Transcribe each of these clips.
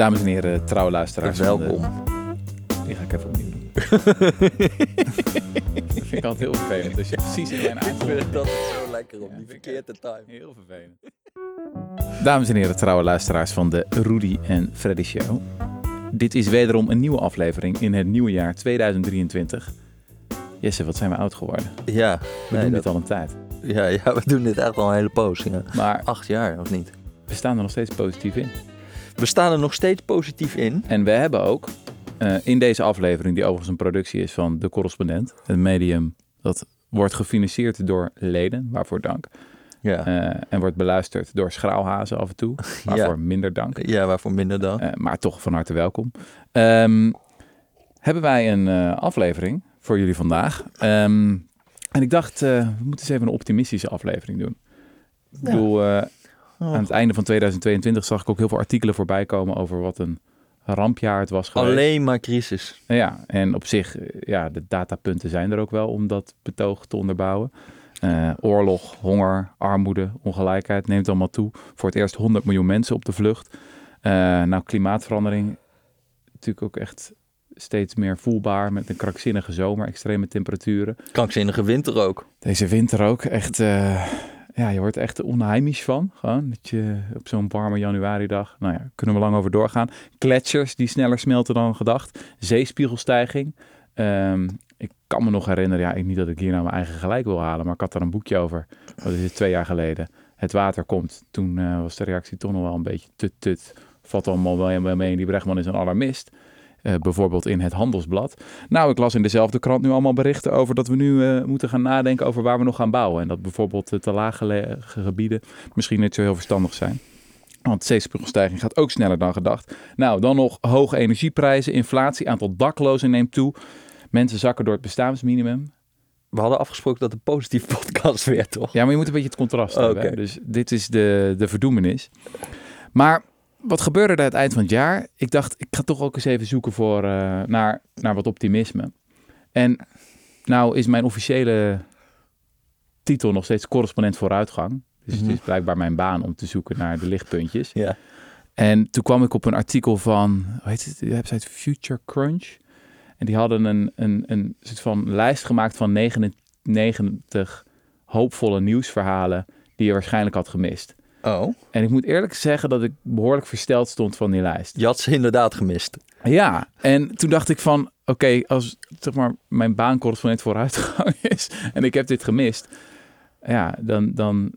Dames en heren, trouwe luisteraars. van de- Welkom. Die ga ik even opnieuw doen. dat vind ik altijd heel vervelend. Als je precies in mijn Ik aanval... vind dat zo lekker om Ja, die ik verkeerde time. Heel vervelend. Dames en heren, trouwe luisteraars van de Rudy en Freddy Show. Dit is wederom een nieuwe aflevering in het nieuwe jaar 2023. Jesse, wat zijn we oud geworden? Ja, We nee, doen dat- dit al een tijd. ja, ja, we doen dit echt al een hele poos. Ja. Maar Acht jaar, of niet? we staan er nog steeds positief in. We staan er nog steeds positief in. En we hebben ook eh, in deze aflevering, die overigens een productie is van De Correspondent, een medium dat wordt gefinancierd door leden, waarvoor dank. Ja, Eh, en wordt beluisterd door schraalhazen af en toe, waarvoor minder dank. ja waarvoor minder dan? Eh, maar toch van harte welkom. Ehm, hebben wij een eh, aflevering voor jullie vandaag. Ehm, en ik dacht, eh, we moeten eens even een optimistische aflevering doen. Ik Ja. bedoel, eh, Oh. aan het einde van 2022 zag ik ook heel veel artikelen voorbij komen over wat een rampjaar het was geweest. Alleen maar crisis. Ja, en op zich, ja, de datapunten zijn er ook wel om dat betoog te onderbouwen. Eh, oorlog, honger, armoede, ongelijkheid neemt allemaal toe. Voor het eerst 100 miljoen mensen op de vlucht. Eh, nou, klimaatverandering natuurlijk ook echt steeds meer voelbaar met een krankzinnige zomer, extreme temperaturen. Krankzinnige winter ook. Deze winter ook echt, eh, ja, je wordt echt onheimisch van. Gewoon, dat je op zo'n warme januaridag, nou ja, kunnen we lang over doorgaan. Gletsjers die sneller smelten dan gedacht. Zeespiegelstijging. Ehm, ik kan me nog herinneren, ja, ik- niet dat ik hier nou mijn eigen gelijk wil halen, maar ik had daar een boekje over. Dat is het twee jaar geleden. Het water komt. Toen eh, was de reactie toch nog wel een beetje tut tut. Valt allemaal wel wel mee. Die Brechtman is een alarmist. Eh, bijvoorbeeld in het Handelsblad. Nou, ik las in dezelfde krant nu allemaal berichten over dat we nu eh, moeten gaan nadenken over waar we nog gaan bouwen. En dat bijvoorbeeld de te laag gelegen gebieden misschien niet zo heel verstandig zijn. Want zeespiegelstijging gaat ook sneller dan gedacht. Nou, dan nog hoge energieprijzen, inflatie, aantal daklozen neemt toe. Mensen zakken door het bestaansminimum. We hadden afgesproken dat het een positieve podcast werd, toch? Ja, maar je moet een beetje het contrast hebben. Dus dit is de, de verdoemenis. Maar wat gebeurde er aan het eind van het jaar? Ik dacht, ik ga toch ook eens even zoeken voor, eh, naar, naar wat optimisme. En nou is mijn officiële titel nog steeds correspondent vooruitgang. Dus Mhm. het is blijkbaar mijn baan om te zoeken naar de lichtpuntjes. Ja. En toen kwam ik op een artikel van, hoe heet het, de website Future Crunch. En die hadden een, een, een soort van lijst gemaakt van 99 hoopvolle nieuwsverhalen die je waarschijnlijk had gemist. Oh, En ik moet eerlijk zeggen dat ik behoorlijk versteld stond van die lijst. je had ze inderdaad gemist. Ja, en toen dacht ik van, oké, als zeg maar mijn baancorrespondent vooruitgang is en ik heb dit gemist, ja, dan, dan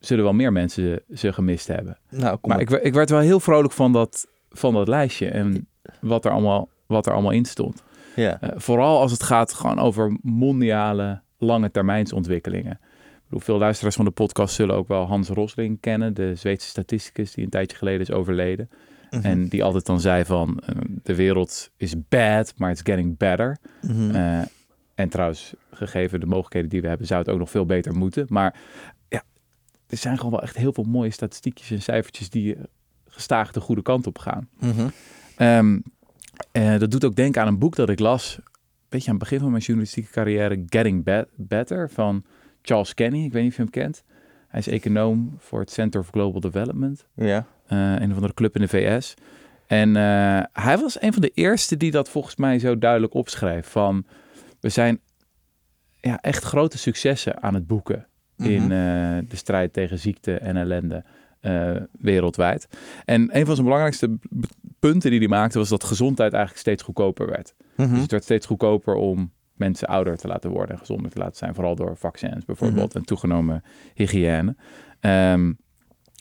zullen wel meer mensen ze gemist hebben. Nou, kom Maar ik, werd- ik werd wel heel vrolijk van dat, van dat lijstje en wat er allemaal, wat er allemaal in stond. Ja. Eh, vooral als het gaat gewoon over mondiale lange termijnsontwikkelingen. Ik bedoel, veel luisteraars van de podcast zullen ook wel Hans Rosling kennen, de Zweedse statisticus die een tijdje geleden is overleden. Mhm. En die altijd dan zei van, eh, de wereld is bad, maar it's getting better. Mhm. Eh, en trouwens, gegeven de mogelijkheden die we hebben, zou het ook nog veel beter moeten. Maar ja, er zijn gewoon wel echt heel veel mooie statistiekjes en cijfertjes die gestaag de goede kant op gaan. Mhm. Ehm, eh, dat doet ook denken aan een boek dat ik las, een beetje aan het begin van mijn journalistieke carrière, Getting Be- Better, van Charles Kenny. Ik weet niet of je hem kent. Hij is econoom voor het Center for Global Development, Ja. eh, een of andere club in de VS. En eh, hij was een van de eerste die dat volgens mij zo duidelijk opschreef. Van, we zijn ja, echt grote successen aan het boeken in Mhm. eh, de strijd tegen ziekte en ellende wereldwijd. En een van zijn belangrijkste punten die hij maakte was dat gezondheid eigenlijk steeds goedkoper werd. Mhm. Dus het werd steeds goedkoper om mensen ouder te laten worden en gezonder te laten zijn, vooral door vaccins bijvoorbeeld en toegenomen hygiëne. Ehm,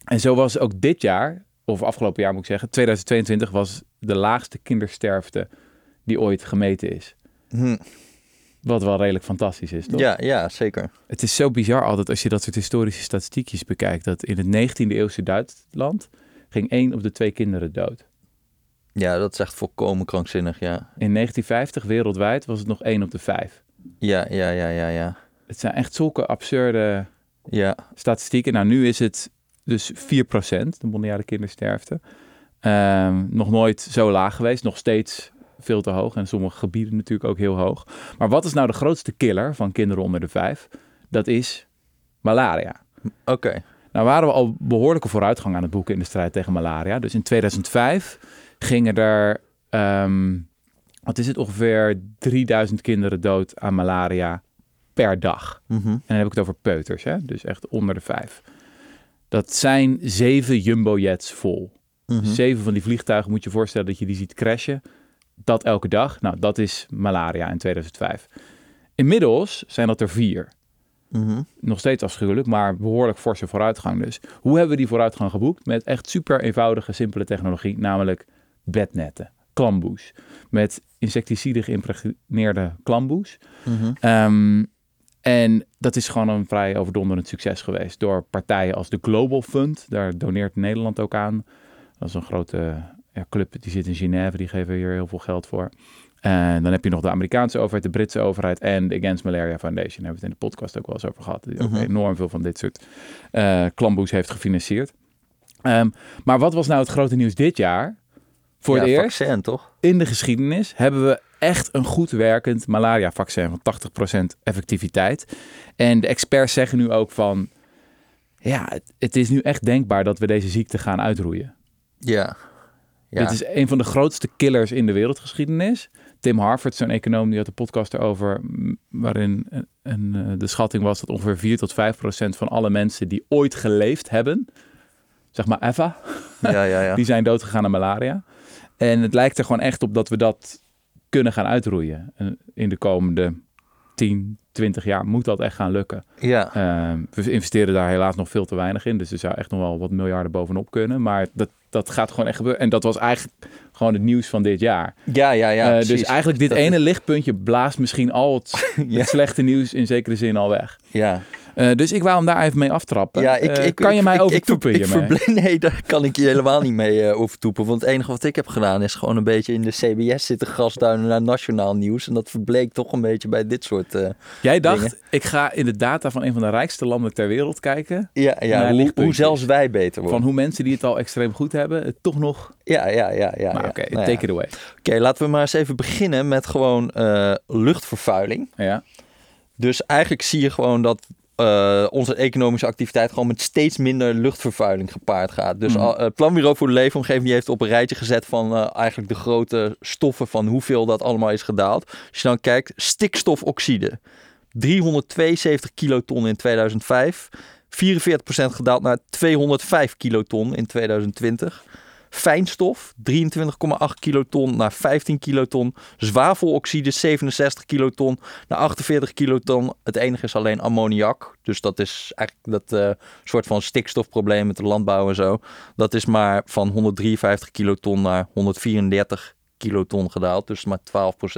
en zo was ook dit jaar, of afgelopen jaar moet ik zeggen, 2022 was de laagste kindersterfte die ooit gemeten is. Mhm. Wat wel redelijk fantastisch is, toch? Ja, ja, zeker. Het is zo bizar altijd als je dat soort historische statistiekjes bekijkt. Dat in het 19e eeuwse Duitsland ging één op de twee kinderen dood. Ja, dat is echt volkomen krankzinnig, ja. In 1950 wereldwijd was het nog één op de vijf. Ja, ja, ja, ja, ja. Het zijn echt zulke absurde Ja, statistieken. Nou, nu is het dus 4% de mondiale kindersterfte. Ehm, nog nooit zo laag geweest, nog steeds veel te hoog. En sommige gebieden natuurlijk ook heel hoog. Maar wat is nou de grootste killer van kinderen onder de vijf? Dat is malaria. oké. Nou waren we al behoorlijke vooruitgang aan het boeken in de strijd tegen malaria. Dus in 2005 gingen er, ehm, wat is het, ongeveer 3000 kinderen dood aan malaria per dag. Mhm. En dan heb ik het over peuters, hè? dus echt onder de vijf. Dat zijn zeven jumbo-jets vol. Mhm. Zeven van die vliegtuigen moet je voorstellen dat je die ziet crashen. Dat elke dag. Nou, dat is malaria in 2005. Inmiddels zijn dat er vier. Mhm. Nog steeds afschuwelijk, maar behoorlijk forse vooruitgang dus. Hoe hebben we die vooruitgang geboekt? Met echt super eenvoudige, simpele technologie, namelijk bednetten, klamboes. Met insecticide geïmpregneerde klamboes. Mhm. Ehm, en dat is gewoon een vrij overdonderend succes geweest door partijen als de Global Fund. Daar doneert Nederland ook aan. Dat is een grote ja, club die zit in Genève, die geven hier heel veel geld voor. En dan heb je nog de Amerikaanse overheid, de Britse overheid en de Against Malaria Foundation. Daar hebben we het in de podcast ook wel eens over gehad. Die ook Mhm. enorm veel van dit soort eh klamboes heeft gefinancierd. Ehm, maar wat was nou het grote nieuws dit jaar? Voor ja, het eerst vaccin, toch? in de geschiedenis hebben we echt een goed werkend malaria-vaccin van 80% effectiviteit. En de experts zeggen nu ook van, ja, het, het is nu echt denkbaar dat we deze ziekte gaan uitroeien. Ja. ja. Dit is een van de grootste killers in de wereldgeschiedenis. Tim Harford, zo'n econoom, die had een podcast erover, waarin een, een, eh, de schatting was dat ongeveer 4 tot 5 procent van alle mensen die ooit geleefd hebben, zeg maar Eva, ja, ja, ja. die zijn doodgegaan aan malaria. En het lijkt er gewoon echt op dat we dat kunnen gaan uitroeien. En In de komende 10, 20 jaar moet dat echt gaan lukken. ja. Ehm, we investeren daar helaas nog veel te weinig in. Dus er zou echt nog wel wat miljarden bovenop kunnen. Maar dat, dat gaat gewoon echt gebeuren. En dat was eigenlijk gewoon het nieuws van dit jaar. Ja, ja, ja. Eh, dus eigenlijk dit Dat- ene lichtpuntje blaast misschien al het, Ja. het slechte nieuws in zekere zin al weg. Ja, Eh, dus ik wou hem daar even mee aftrappen. ja ik, Eh, ik, kan je ik- mij overtoepen ik, hiermee? Nee, daar kan ik je helemaal niet mee overtoepen. Want het enige wat ik heb gedaan is gewoon een beetje in de CBS zitten grasduinen naar nationaal nieuws. En dat verbleek toch een beetje bij dit soort... Jij dacht, dingen. ik ga in de data van een van de rijkste landen ter wereld kijken. ja, ja hoe, hoe zelfs wij beter worden. Van hoe mensen die het al extreem goed hebben, het toch nog... Ja, ja, ja. ja, maar oké, Nou take it away. Oké, laten we maar eens even beginnen met gewoon eh, luchtvervuiling. Ja. Dus eigenlijk zie je gewoon dat eh, onze economische activiteit gewoon met steeds minder luchtvervuiling gepaard gaat. Dus Mhm. al- het Planbureau voor de Leefomgeving die heeft op een rijtje gezet van eh, eigenlijk de grote stoffen van hoeveel dat allemaal is gedaald. Als je dan kijkt, stikstofoxide. 372 kiloton in 2005. 44% gedaald naar 205 kiloton in 2020. Fijnstof 23,8 kiloton naar 15 kiloton. Zwaveloxide 67 kiloton naar 48 kiloton. Het enige is alleen ammoniak. Dus dat is eigenlijk dat eh, soort van stikstofprobleem met de landbouw en zo. Dat is maar van 153 kiloton naar 134 kiloton gedaald. Dus maar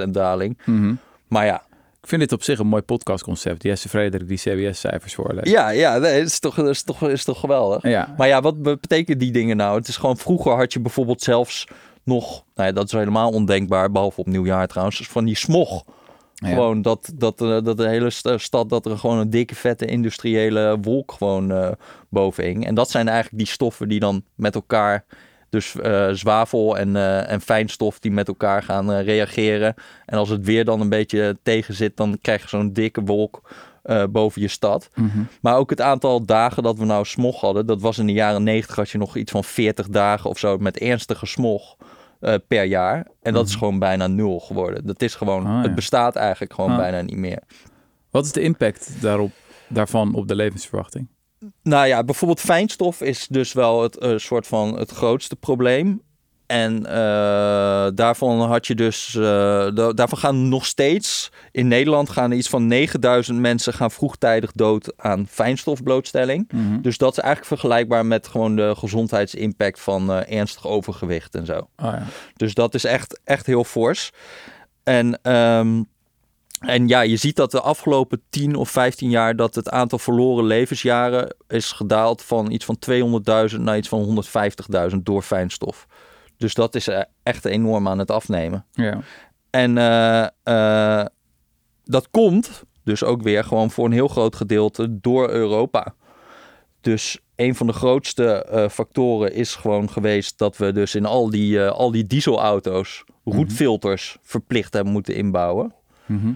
12% daling. Mhm. Maar ja, Ik vind dit op zich een mooi podcastconcept. Jesse Frederik die CBS-cijfers voorleest. ja, ja nee, is toch, dat is toch, is toch geweldig. Ja. Maar ja, wat be- betekenen die dingen nou? Het is gewoon, vroeger had je bijvoorbeeld zelfs nog, nou ja, dat is helemaal ondenkbaar, behalve op nieuwjaar trouwens, van die smog. Ja. Gewoon dat, dat, eh, dat de hele st- stad, dat er gewoon een dikke, vette industriële wolk gewoon eh boven hing. En dat zijn eigenlijk die stoffen die dan met elkaar, dus eh, zwavel en, eh, en fijnstof, die met elkaar gaan eh, reageren. En als het weer dan een beetje tegen zit, dan krijg je zo'n dikke wolk boven je stad. Mhm. Maar ook het aantal dagen dat we nou smog hadden, dat was in de jaren 90 had je nog iets van 40 dagen of zo met ernstige smog per jaar. En dat is gewoon bijna nul geworden. Dat is gewoon, Ah, ja. het bestaat eigenlijk gewoon Ah. bijna niet meer. Wat is de impact daarop, daarvan op de levensverwachting? Nou ja, bijvoorbeeld fijnstof is dus wel het eh, soort van het grootste probleem. En eh, daarvan had je dus, eh, da- daarvan gaan nog steeds in Nederland gaan iets van 9000 mensen gaan vroegtijdig dood aan fijnstofblootstelling. Mhm. Dus dat is eigenlijk vergelijkbaar met gewoon de gezondheidsimpact van ernstig overgewicht en zo. Oh, ja. Dus dat is echt, echt heel fors. En, ehm, en ja, je ziet dat de afgelopen 10 of 15 jaar dat het aantal verloren levensjaren is gedaald van iets van 200.000 naar iets van 150.000 door fijnstof. Dus dat is eh, echt enorm aan het afnemen. ja. En eh, eh, dat komt dus ook weer gewoon voor een heel groot gedeelte door Europa. Dus een van de grootste factoren is gewoon geweest dat we dus in al die, al die dieselauto's roetfilters verplicht hebben moeten inbouwen. Mhm.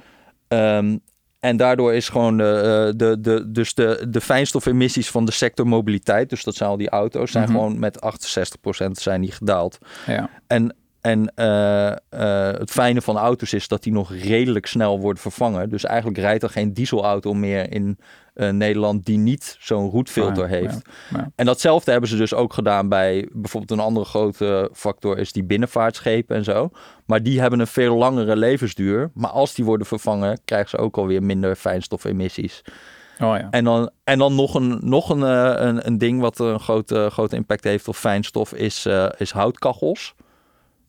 Ehm, En daardoor is gewoon de, eh, de, de, dus de, de fijnstofemissies van de sector mobiliteit, dus dat zijn al die auto's, zijn Mhm. gewoon met 68% zijn die gedaald. Ja. En, en eh, eh, het fijne van auto's is dat die nog redelijk snel worden vervangen. Dus eigenlijk rijdt er geen dieselauto meer in eh, Nederland die niet zo'n roetfilter heeft. ja, ja. En datzelfde hebben ze dus ook gedaan bij bijvoorbeeld een andere grote factor is die binnenvaartschepen en zo. Maar die hebben een veel langere levensduur. Maar als die worden vervangen, krijgen ze ook alweer minder fijnstofemissies. Oh ja. En dan, en dan nog, een, nog een, een, een ding wat een grote, grote impact heeft op fijnstof is, is houtkachels.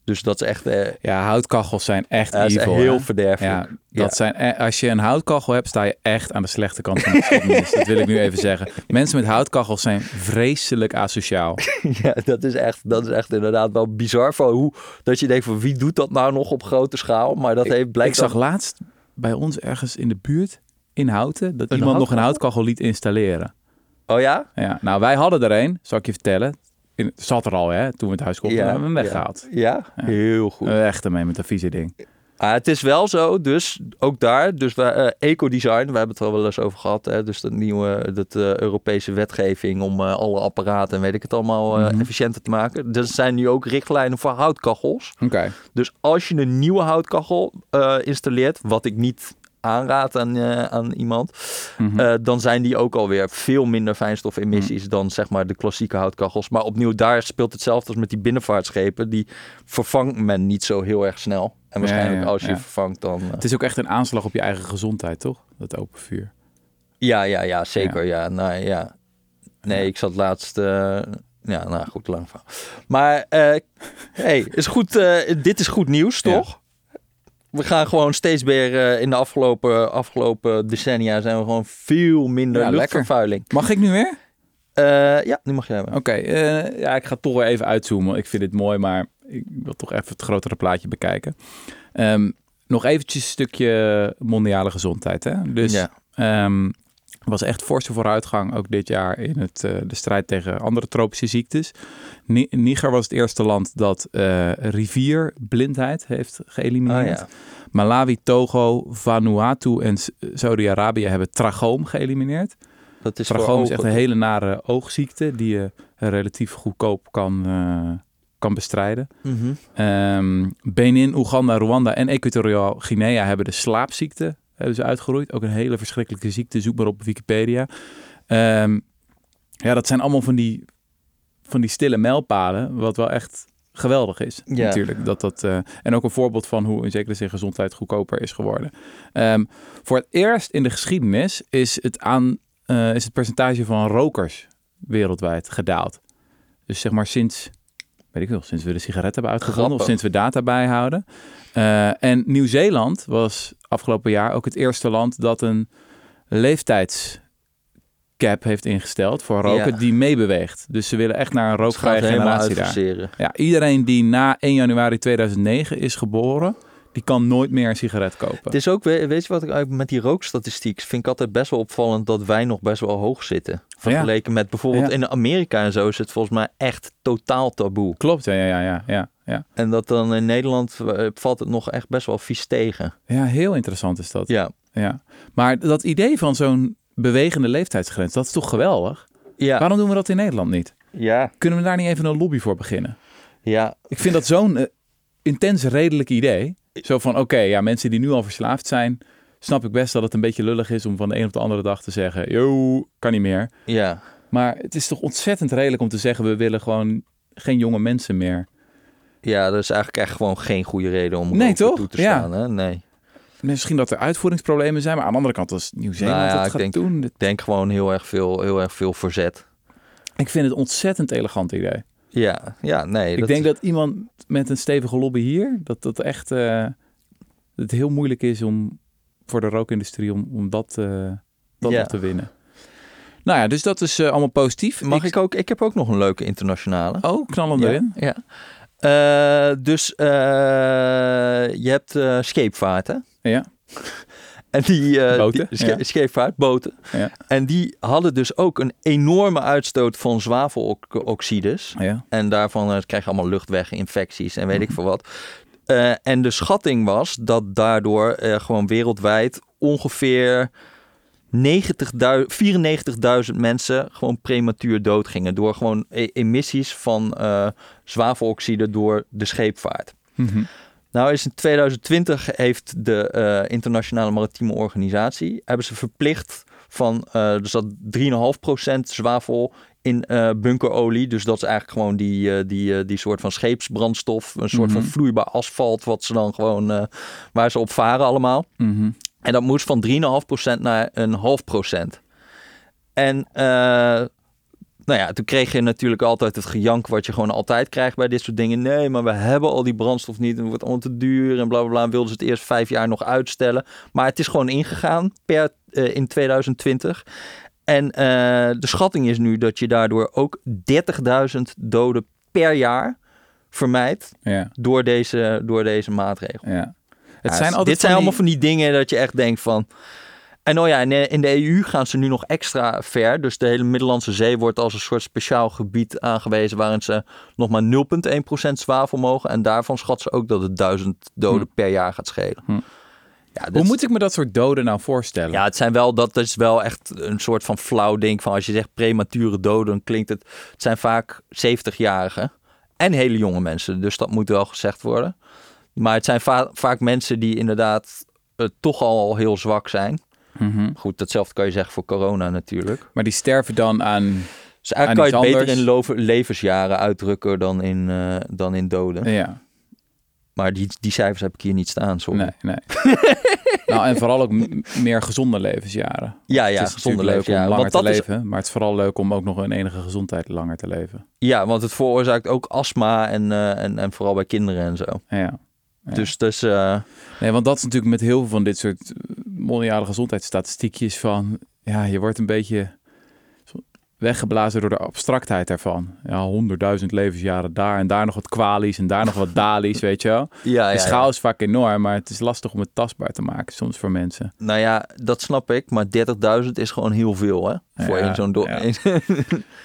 Dus dat is echt, eh, Ja, houtkachels zijn echt is heel hè? verderfelijk. Ja, dat Ja. zijn, eh, als je een houtkachel hebt, sta je echt aan de slechte kant van de geschiedenis. dat wil ik nu even zeggen. Mensen met houtkachels zijn vreselijk asociaal. Ja, dat is echt, dat is echt inderdaad wel bizar. Van hoe, dat je denkt van wie doet dat nou nog op grote schaal? Maar dat heeft Ik blijkt zag dan- laatst bij ons ergens in de buurt, in Houten, dat Een iemand nog een houtkachel? houtkachel liet installeren. Oh ja? Ja, nou, wij hadden er een, zal ik je vertellen. In, het zat er al, hè, toen we het huis kochten, Ja, hebben we hem weggehaald. Ja, Ja. heel goed. Echt ermee met dat vieze ding. Ah, het is wel zo, dus ook daar, dus wij, eh, ecodesign, we hebben het er wel eens over gehad, hè, dus dat nieuwe, dat eh, Europese wetgeving om eh, alle apparaten en weet ik het allemaal Mhm. efficiënter te maken. Er zijn nu ook richtlijnen voor houtkachels. Oké. Dus als je een nieuwe houtkachel installeert, wat ik niet aanraad aan, eh, aan iemand, Mhm. eh, dan zijn die ook alweer veel minder fijnstofemissies Hmm. dan zeg maar de klassieke houtkachels. Maar opnieuw, daar speelt hetzelfde als met die binnenvaartschepen. Die vervangt men niet zo heel erg snel. En waarschijnlijk ja, als je vervangt dan... eh, Het is ook echt een aanslag op je eigen gezondheid, toch? Dat open vuur. Ja, ja, ja, zeker. Ja. nou, ja. Nee, ik zat laatst... ja, nou goed, lang verhaal. Maar eh hey, is goed, dit is goed nieuws, toch? We gaan gewoon steeds meer eh, in de afgelopen, afgelopen decennia zijn we gewoon veel minder Ja, lekker. luchtvervuiling. Mag ik nu weer? Eh, ja, nu mag jij hebben. Oké, eh, ja, ik ga toch weer even uitzoomen. Ik vind dit mooi, maar ik wil toch even het grotere plaatje bekijken. Ehm, nog eventjes een stukje mondiale gezondheid. Hè? Dus ja. ehm, was echt forse vooruitgang ook dit jaar in het, eh, de strijd tegen andere tropische ziektes. Ni- Niger was het eerste land dat eh, rivierblindheid heeft geëlimineerd. ja. Malawi, Togo, Vanuatu en Saudi-Arabië hebben trachoom geëlimineerd. Dat is Trachoom is echt een hele nare oogziekte die je relatief goedkoop kan, eh, kan bestrijden. Mhm. Ehm, Benin, Oeganda, Rwanda en Equatoriaal Guinea hebben de slaapziekte hebben ze uitgeroeid. Ook een hele verschrikkelijke ziekte. Zoek maar op Wikipedia. Ehm, ja, dat zijn allemaal van die, van die stille mijlpalen, wat wel echt geweldig is. Ja. Natuurlijk. Dat dat, eh, en ook een voorbeeld van hoe in zekere zin gezondheid goedkoper is geworden. Ehm, voor het eerst in de geschiedenis is het, aan, eh, is het percentage van rokers wereldwijd gedaald. Dus zeg maar sinds, weet ik wel, sinds we de sigaret hebben uitgevonden of sinds we data bijhouden. Eh, en Nieuw-Zeeland was afgelopen jaar ook het eerste land dat een leeftijdscap heeft ingesteld voor roken Ja. die meebeweegt. Dus ze willen echt naar een rookvrije generatie daar. Ja, iedereen die na 1 januari 2009 is geboren, die kan nooit meer een sigaret kopen. Het is ook, we- weet je wat ik met die rookstatistiek vind ik altijd best wel opvallend dat wij nog best wel hoog zitten. Vergeleken met bijvoorbeeld Ja. in Amerika en zo is het volgens mij echt totaal taboe. Klopt, ja, ja, ja, ja, ja, ja. En dat dan in Nederland eh, valt het nog echt best wel vies tegen. Ja, heel interessant is dat. Ja, Ja. Maar dat idee van zo'n bewegende leeftijdsgrens, dat is toch geweldig? ja, Waarom doen we dat in Nederland niet? ja, Kunnen we daar niet even een lobby voor beginnen? ja. Ik vind dat zo'n eh, intens redelijk idee. Zo van, oké, ja, mensen die nu al verslaafd zijn, snap ik best dat het een beetje lullig is om van de een op de andere dag te zeggen, yo, kan niet meer. ja. Maar het is toch ontzettend redelijk om te zeggen, we willen gewoon geen jonge mensen meer. Ja, dat is eigenlijk echt gewoon geen goede reden om Nee, toch? toe te Ja. staan. Hè? Nee. Misschien dat er uitvoeringsproblemen zijn, maar aan de andere kant als Nieuw-Zeeland Nou ja, het ik gaat denk- doen. Ik denk gewoon heel erg veel, heel erg veel verzet. Ik vind het een ontzettend elegant idee. Ja, ja, nee. ik denk dat iemand met een stevige lobby hier, dat dat echt eh, het heel moeilijk is om voor de rookindustrie om, om dat, eh, dat Ja. nog te winnen. Nou ja, dus dat is eh, allemaal positief. Mag ik ook? Ik heb ook nog een leuke internationale. Oh, knallen ja, erin. Ja. Dus je hebt scheepvaart, hè? Ja. En die, eh, Boten, die sche- ja. En die hadden dus ook een enorme uitstoot van zwaveloxides. Ja. En daarvan eh, krijg je allemaal luchtweginfecties en weet ik Mhm. veel wat. Eh, en de schatting was dat daardoor gewoon wereldwijd ongeveer 90.000 94.000 mensen gewoon prematuur doodgingen door gewoon e- emissies van zwaveloxide door de scheepvaart. Mhm. Nou is in 2020 heeft de eh, Internationale Maritieme Organisatie hebben ze verplicht van uh, er zat 3,5% zwavel in eh, bunkerolie. Dus dat is eigenlijk gewoon die, eh, die, die soort van scheepsbrandstof. Een soort van Mhm. vloeibaar asfalt wat ze dan gewoon waar ze op varen allemaal. Mhm. En dat moest van 3,5% naar een half procent. En nou ja, toen kreeg je natuurlijk altijd het gejank wat je gewoon altijd krijgt bij dit soort dingen. Nee, maar we hebben al die brandstof niet en het wordt allemaal te duur en bla bla bla. En Wilden ze het eerst vijf jaar nog uitstellen. Maar het is gewoon ingegaan per, eh, in 2020. En eh, de schatting is nu dat je daardoor ook 30.000 doden per jaar vermijdt Ja, door deze, door deze maatregel. ja. Het Ja, zijn s- altijd dit zijn allemaal van die dingen dat je echt denkt van... En oh ja, in de, in de EU gaan ze nu nog extra ver. Dus de hele Middellandse Zee wordt als een soort speciaal gebied aangewezen... waarin ze nog maar 0,1% zwavel mogen. En daarvan schat ze ook dat het duizend doden per jaar gaat schelen. Hm. Ja, Hoe moet ik me dat soort doden nou voorstellen? ja, het zijn wel, dat is wel echt een soort van flauw ding van als je zegt premature doden, dan klinkt het, het zijn vaak 70-jarigen en hele jonge mensen, dus dat moet wel gezegd worden. Maar het zijn va- vaak mensen die inderdaad eh, toch al heel zwak zijn. Mhm. Goed, datzelfde kan je zeggen voor corona natuurlijk. Maar die sterven dan aan... Dus eigenlijk Aan kan je het beter in anders. levensjaren uitdrukken dan in, eh, dan in doden. Ja, Maar die, die cijfers heb ik hier niet staan, sorry. nee, nee. nou, en vooral ook meer gezonde levensjaren. Ja, ja, gezonde levensjaren. langer Want te dat is leven, maar het is vooral leuk om ook nog een enige gezondheid langer te leven. Ja, want het veroorzaakt ook astma en, eh, en, en vooral bij kinderen en zo. Ja. Ja. Dus, dus eh, Nee, want dat is natuurlijk met heel veel van dit soort mondiale gezondheidsstatistiekjes van... Ja, je wordt een beetje weggeblazen door de abstractheid daarvan. Ja, honderdduizend levensjaren daar en daar nog wat kwalies en daar nog wat dalies, weet je wel. ja, De schaal is vaak enorm, maar het is lastig om het tastbaar te maken soms voor mensen. Nou ja, dat snap ik. Maar 30.000 is gewoon heel veel, hè? Voor één zo'n... Do- ja.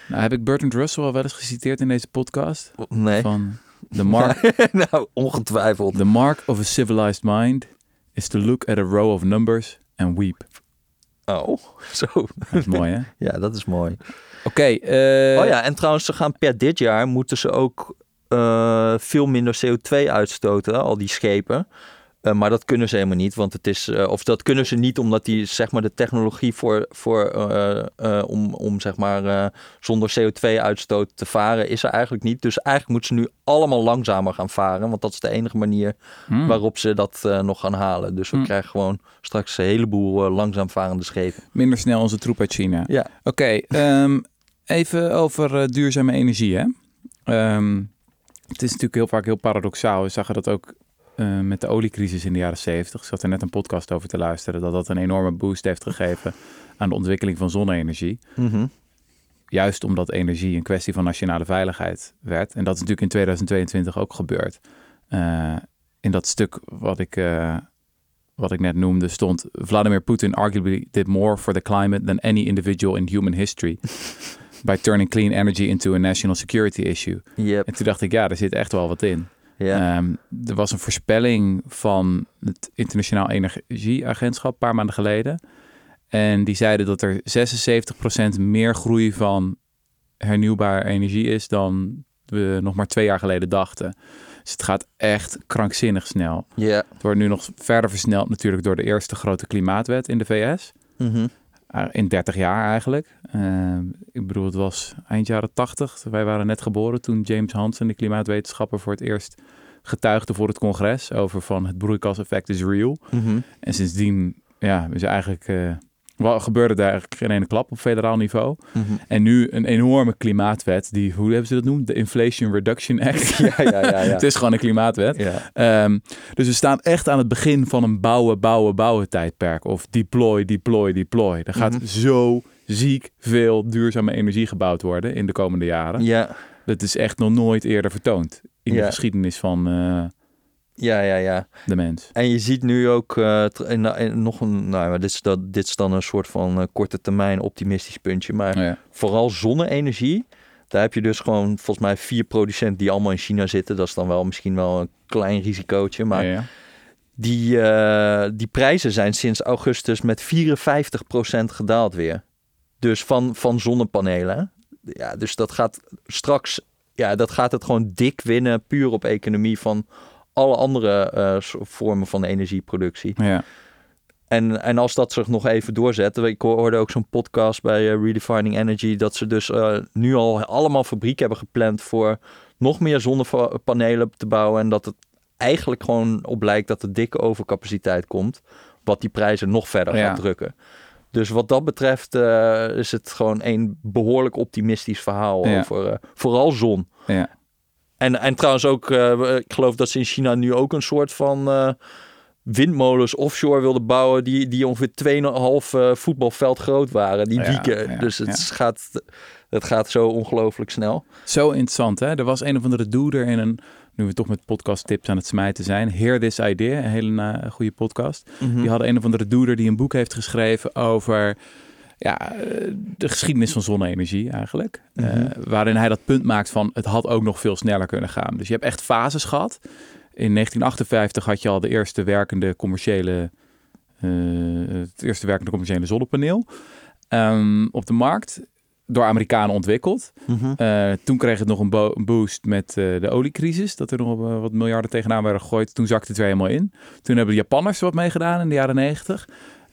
Nou, heb ik Bertrand Russell al wel eens geciteerd in deze podcast? nee. Van the mark, nou, ongetwijfeld. the mark of a civilized mind is to look at a row of numbers and weep. Oh, zo. Dat is mooi, hè? Ja, dat is mooi. Oké. eh, oh ja, en trouwens, ze gaan per dit jaar moeten ze ook eh, veel minder CO2 uitstoten, al die schepen. Eh, maar dat kunnen ze helemaal niet, want het is, eh, of dat kunnen ze niet omdat die, zeg maar, de technologie voor, voor eh, om, om zeg maar, zonder CO2-uitstoot te varen is er eigenlijk niet. Dus eigenlijk moeten ze nu allemaal langzamer gaan varen, want dat is de enige manier hmm. waarop ze dat nog gaan halen. Dus we Hmm. krijgen gewoon straks een heleboel eh, langzaam varende schepen. Minder snel onze troep uit China. Ja. Oké, ehm, even over duurzame energie. Hè? Ehm, het is natuurlijk heel vaak heel paradoxaal. We zagen dat ook eh, met de oliecrisis in de jaren 70. Ik zat er net een podcast over te luisteren. Dat dat een enorme boost heeft gegeven aan de ontwikkeling van zonne-energie. Mhm. Juist omdat energie een kwestie van nationale veiligheid werd. En dat is natuurlijk in 2022 ook gebeurd. Eh, in dat stuk wat ik, eh, wat ik net noemde stond... Vladimir Putin arguably did more for the climate than any individual in human history. by turning clean energy into a national security issue. Yep. En toen dacht ik, ja, er zit echt wel wat in. Ja. Ehm, er was een voorspelling van het Internationaal Energieagentschap een paar maanden geleden. En die zeiden dat er 76% meer groei van hernieuwbare energie is dan we nog maar twee jaar geleden dachten. Dus het gaat echt krankzinnig snel. Ja. Het wordt nu nog verder versneld natuurlijk door de eerste grote klimaatwet in de VS. Mhm. Uh, in 30 jaar eigenlijk. Uh, ik bedoel, het was eind jaren 80. Wij waren net geboren toen James Hansen, de klimaatwetenschapper, voor het eerst getuigde voor het congres over van het broeikaseffect is real. Mhm. En sindsdien, ja, is eigenlijk, uh, wel, gebeurde daar eigenlijk geen ene klap op federaal niveau. Mhm. En nu een enorme klimaatwet, die, hoe hebben ze dat noemen? De Inflation Reduction Act. Ja, ja, ja. ja. het is gewoon een klimaatwet. ja. Um, dus we staan echt aan het begin van een bouwen, bouwen, bouwen tijdperk. Of deploy, deploy, deploy. Er gaat Mhm. zo ziek veel duurzame energie gebouwd worden in de komende jaren. ja. Dat is echt nog nooit eerder vertoond in de geschiedenis van eh, Ja, ja, ja. de mens. En je ziet nu ook uh, in, in nog een, nou, dit is, dat, dit is dan een soort van uh, korte termijn optimistisch puntje. Maar Ja. vooral zonne-energie, daar heb je dus gewoon volgens mij vier producenten die allemaal in China zitten. Dat is dan wel misschien wel een klein risicootje. Maar Ja, ja. die, eh, die prijzen zijn sinds augustus met 54% gedaald weer. Dus van, van zonnepanelen. Ja, dus dat gaat straks, ja, dat gaat het gewoon dik winnen, puur op economie van alle andere eh, vormen van energieproductie. Ja. En, en als dat zich nog even doorzet, ik hoorde ook zo'n podcast bij uh, Redefining Energy, dat ze dus uh, nu al allemaal fabrieken hebben gepland voor nog meer zonnepanelen te bouwen. En dat het eigenlijk gewoon op lijkt dat er dikke overcapaciteit komt, wat die prijzen nog verder Ja. gaat drukken. Dus wat dat betreft eh, is het gewoon een behoorlijk optimistisch verhaal Ja. over eh, vooral zon. Ja. En, en trouwens ook, eh, ik geloof dat ze in China nu ook een soort van eh, windmolens offshore wilden bouwen die, die ongeveer 2,5 eh, voetbalveld groot waren. Die wieken. ja, dus het, ja. gaat, het gaat zo ongelooflijk snel. Zo interessant, hè? Er was een of andere doer in een, nu we toch met podcast tips aan het smijten zijn, Hear This Idea, een hele eh, goede podcast. Mhm. Die hadden een of andere doeder die een boek heeft geschreven over ja, eh, de geschiedenis van zonne-energie eigenlijk. Eh, Mhm. waarin hij dat punt maakt van het had ook nog veel sneller kunnen gaan. Dus je hebt echt fases gehad. In 1958 had je al de eerste werkende commerciële, eh, het eerste werkende commerciële zonnepaneel ehm, op de markt. Door Amerikanen ontwikkeld. Mhm. Toen kreeg het nog een, bo- een boost met de oliecrisis. Dat er nog wat miljarden tegenaan werden gegooid. Toen zakte het weer helemaal in. Toen hebben de Japanners er wat mee gedaan in de jaren negentig.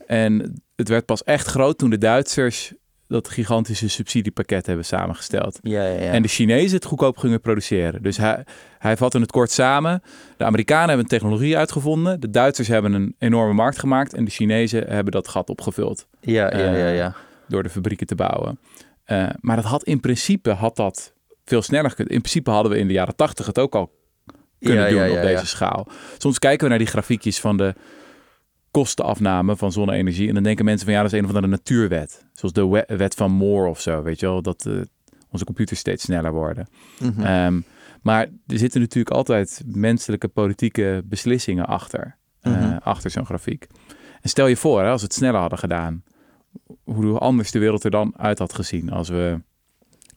En het werd pas echt groot toen de Duitsers dat gigantische subsidiepakket hebben samengesteld. Ja, ja, ja. En de Chinezen het goedkoop gingen produceren. Dus hij, hij vatte het kort samen. De Amerikanen hebben een technologie uitgevonden. De Duitsers hebben een enorme markt gemaakt. En de Chinezen hebben dat gat opgevuld ja, ja, ja, ja. door de fabrieken te bouwen. Eh, maar dat had in principe had dat veel sneller kunnen. In principe hadden we in de jaren tachtig het ook al kunnen doen op deze schaal. Soms kijken we naar die grafiekjes van de kostenafname van zonne-energie en dan denken mensen van ja, dat is een of andere natuurwet. Zoals de we- wet van Moore of zo, weet je wel, dat eh, onze computers steeds sneller worden. Mhm. Ehm, maar er zitten natuurlijk altijd menselijke politieke beslissingen achter, eh, Mhm. achter zo'n grafiek. En stel je voor, hè, als we het sneller hadden gedaan, hoe anders de wereld er dan uit had gezien als we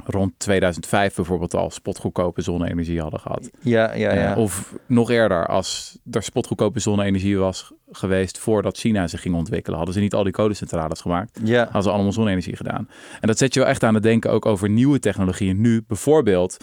rond 2005 bijvoorbeeld al spotgoedkope zonne-energie hadden gehad. ja, ja, ja. Eh, of nog eerder, als er spotgoedkope zonne-energie was geweest voordat China zich ging ontwikkelen, hadden ze niet al die kolencentrales gemaakt. ja. Hadden ze allemaal zonne-energie gedaan. En dat zet je wel echt aan het denken ook over nieuwe technologieën. Nu bijvoorbeeld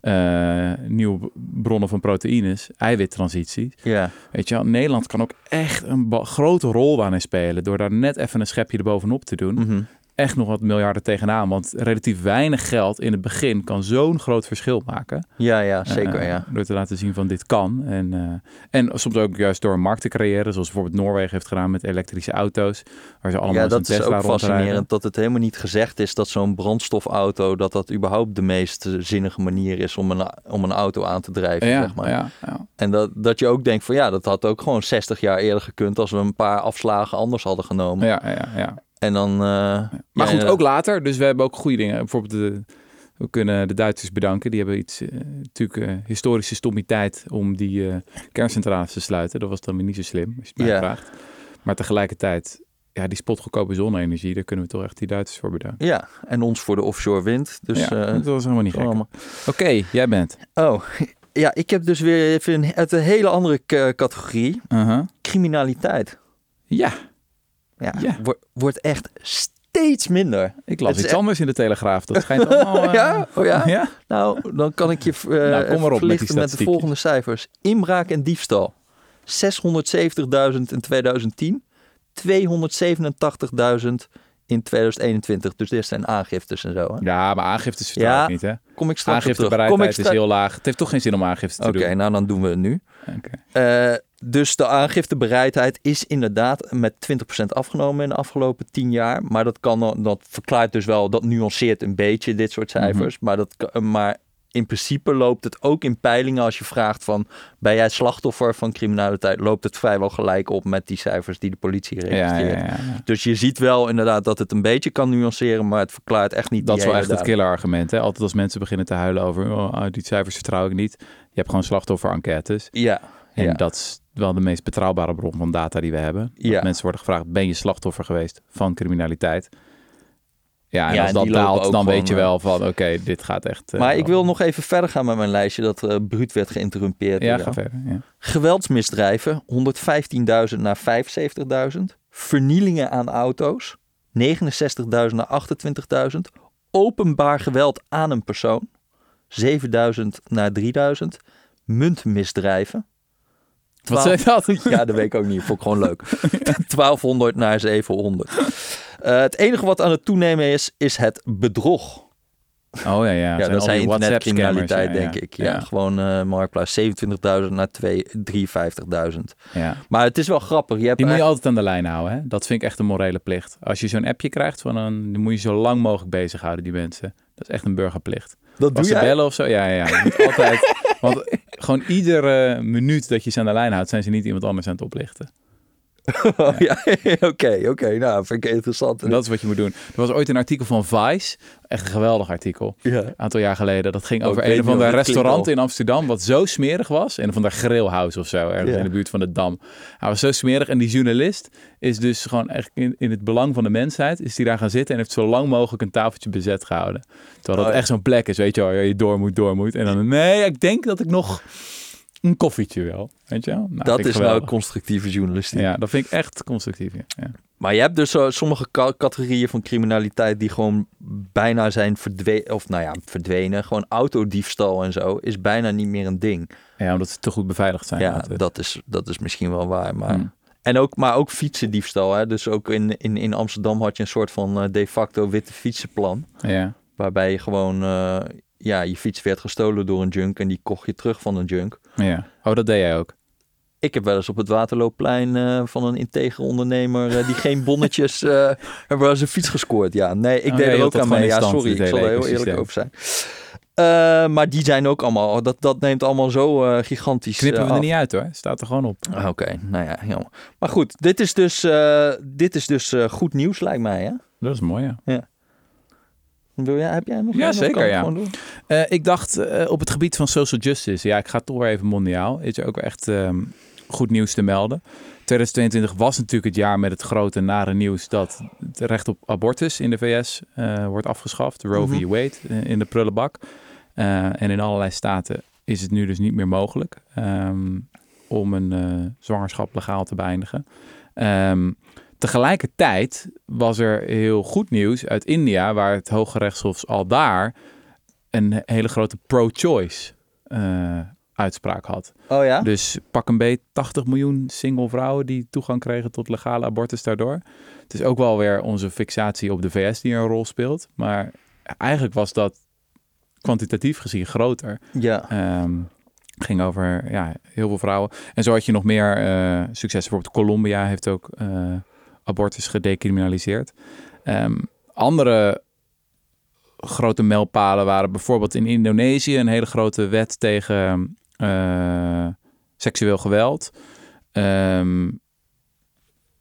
eh, nieuwe bronnen van proteïnes, eiwittransities. ja. Weet je wel, Nederland kan ook echt een grote rol daarin spelen door daar net even een schepje erbovenop te doen. Mhm. Echt nog wat miljarden tegenaan, want relatief weinig geld in het begin kan zo'n groot verschil maken. ja, ja, zeker, Eh, ja. Door te laten zien van dit kan. En, eh, en soms ook juist door een markt te creëren, zoals bijvoorbeeld Noorwegen heeft gedaan met elektrische auto's, waar ze allemaal Ja, dat is Tesla ook fascinerend dat het helemaal niet gezegd is dat zo'n brandstofauto, dat dat überhaupt de meest eh, zinnige manier is om een, om een auto aan te drijven, Ja, zeg maar. ja, ja. En dat, dat je ook denkt van ja, dat had ook gewoon 60 jaar eerder gekund als we een paar afslagen anders hadden genomen. Ja, ja, ja. En dan... eh, Maar ja, goed, ook later. Dus we hebben ook goede dingen. Bijvoorbeeld de, we kunnen de Duitsers bedanken. Die hebben iets, eh, natuurlijk eh, historische stommiteit om die kerncentrales te sluiten. Dat was dan weer niet zo slim, als je het mij Ja. vraagt. Maar tegelijkertijd, ja, die spotgoedkope zonne-energie, daar kunnen we toch echt die Duitsers voor bedanken. Ja, en ons voor de offshore wind. Dus ja, dat was helemaal niet gek. Oké, jij bent. Oh, ja, ik heb dus weer even uit een hele andere categorie. Uh-huh. Criminaliteit. Ja, Ja, Ja. wo- wordt echt steeds minder. ik las iets echt- anders in de Telegraaf. Dat schijnt allemaal... eh, Ja? Oh ja? ja? Nou, dan kan ik je Nou, kom op met die verlichten met de volgende cijfers. Inbraak en diefstal. 670.000 in 2010. 287.000 in 2021. Dus dit zijn aangiftes en zo. Hè? Ja, maar aangiftes vertrouw Ja, ik niet, hè? Kom ik straks. Kom ik Aangiftebereidheid is heel laag. Het heeft toch geen zin om aangifte te Oké, doen. nou dan doen we het nu. Oké. Eh, dus de aangiftebereidheid is inderdaad met 20% afgenomen in de afgelopen 10 jaar. Maar dat, kan, dat verklaart dus wel, dat nuanceert een beetje dit soort cijfers. maar, dat, maar in principe loopt het ook in peilingen als je vraagt van... ben jij slachtoffer van criminaliteit? Loopt het vrijwel gelijk op met die cijfers die de politie registreert. ja, ja, ja. Dus je ziet wel inderdaad dat het een beetje kan nuanceren... maar het verklaart echt niet Dat is wel echt het killerargument. Hè? Altijd als mensen beginnen te huilen over oh, ah, die cijfers vertrouw ik niet. Je hebt gewoon slachtoffer-enquêtes. Ja, En ja. dat is wel de meest betrouwbare bron van data die we hebben. Ja. Mensen worden gevraagd, ben je slachtoffer geweest van criminaliteit? Ja, en Ja, als en dat daalt, dan weet je eh, wel van, oké, dit gaat echt... eh, Maar ik wil nog even verder gaan met mijn lijstje dat eh bruut werd geïnterrumpeerd. Ja, ga verder. Ja. Geweldsmisdrijven 115.000 naar 75.000. Vernielingen aan auto's 69.000 naar 28.000. Openbaar geweld aan een persoon 7.000 naar 3.000. Muntmisdrijven. Wat zei dat? Ja, dat weet ik ook niet. Vond ik gewoon leuk. 1200 naar 700. Eh, het enige wat aan het toenemen is, is het bedrog. Oh ja, ja. Ja, Zijn dat zijn internetcriminaliteit, WhatsApp-scammers, denk ik. Ja, gewoon eh Marktplaats 27.000 naar 2 53.000. Ja. Maar het is wel grappig. Je hebt Die moet je echt- altijd aan de lijn houden. Hè? Dat vind ik echt een morele plicht. Als je zo'n appje krijgt, van een, dan moet je zo lang mogelijk bezighouden, die mensen. Dat is echt een burgerplicht. dat doe Als ze jij? bellen of zo, ja, ja. ja. Je moet altijd, want gewoon iedere minuut dat je ze aan de lijn houdt, zijn ze niet iemand anders aan het oplichten. Oh, ja, Oké, oké. Nou, vind ik interessant. En dat is wat je moet doen. Er was ooit een artikel van Vice, echt een geweldig artikel. ja. Een aantal jaar geleden. Dat ging Oh, over een dat klinkt restaurant in Amsterdam. Wat zo smerig was. Een of ander grillhouse of zo. Ergens Ja. in de buurt van de Dam. Hij was zo smerig. En die journalist is dus gewoon echt in, in het belang van de mensheid. Is die daar gaan zitten en heeft zo lang mogelijk een tafeltje bezet gehouden. Terwijl dat Oh, ja. echt zo'n plek is. Weet je wel. waar Je door moet, door moet. En dan nee, ik denk dat ik nog een koffietje wil. Weet je wel. Nou, dat is nou geweldig. constructieve journalistiek. Ja, dat vind ik echt constructief. Ja. Maar je hebt dus zo sommige ca- categorieën van criminaliteit die gewoon bijna zijn verdwenen. Of nou ja, verdwenen. Gewoon autodiefstal en zo is bijna niet meer een ding. ja, omdat ze te goed beveiligd zijn. ja, altijd. dat is, dat is misschien wel waar. Maar, Hmm. en ook, maar ook fietsendiefstal. Hè? Dus ook in, in, in Amsterdam had je een soort van eh, de facto witte fietsenplan. Ja. Waarbij je gewoon, eh, ja, je fiets werd gestolen door een junk en die kocht je terug van een junk. ja. Oh, dat deed jij ook. Ik heb wel eens op het Waterloopplein eh, van een integere ondernemer eh, die geen bonnetjes uh, hebben eens een fiets gescoord. Ja, nee, ik Oh, deed ja, er ook aan mee. Ja, sorry, ik zal er heel eerlijk over zijn. Maar die zijn ook allemaal, dat, dat neemt allemaal zo eh, gigantisch Knippen we er niet uit hoor. Staat er gewoon op. Ah, Oké, nou ja, jammer. Maar goed, dit is dus, dit is dus goed nieuws lijkt mij, hè? Dat is mooi, ja. Wil jij, heb jij nog Ja, zeker, ja. Eh, ik dacht eh, op het gebied van social justice, ja, ik ga toch weer even mondiaal. Is er ook echt ehm, goed nieuws te melden. 2022 was natuurlijk het jaar met het grote nare nieuws dat het recht op abortus in de VS eh, wordt afgeschaft. Roe v. Mhm. Wade in de prullenbak. En in allerlei staten is het nu dus niet meer mogelijk ehm, om een zwangerschap legaal te beëindigen. Ehm, tegelijkertijd was er heel goed nieuws uit India, waar het Hoge Rechtshof al daar een hele grote pro-choice eh, uitspraak had. Oh ja? Dus pak een beet 80 miljoen single vrouwen die toegang kregen tot legale abortus daardoor. Het is ook wel weer onze fixatie op de VS die een rol speelt. Maar eigenlijk was dat kwantitatief gezien groter. Ja. Ehm, ging over ja, heel veel vrouwen. En zo had je nog meer eh succes. Bijvoorbeeld Colombia heeft ook eh, abortus gedecriminaliseerd. Ehm, andere grote mijlpalen waren bijvoorbeeld in Indonesië een hele grote wet tegen eh, seksueel geweld. Ehm,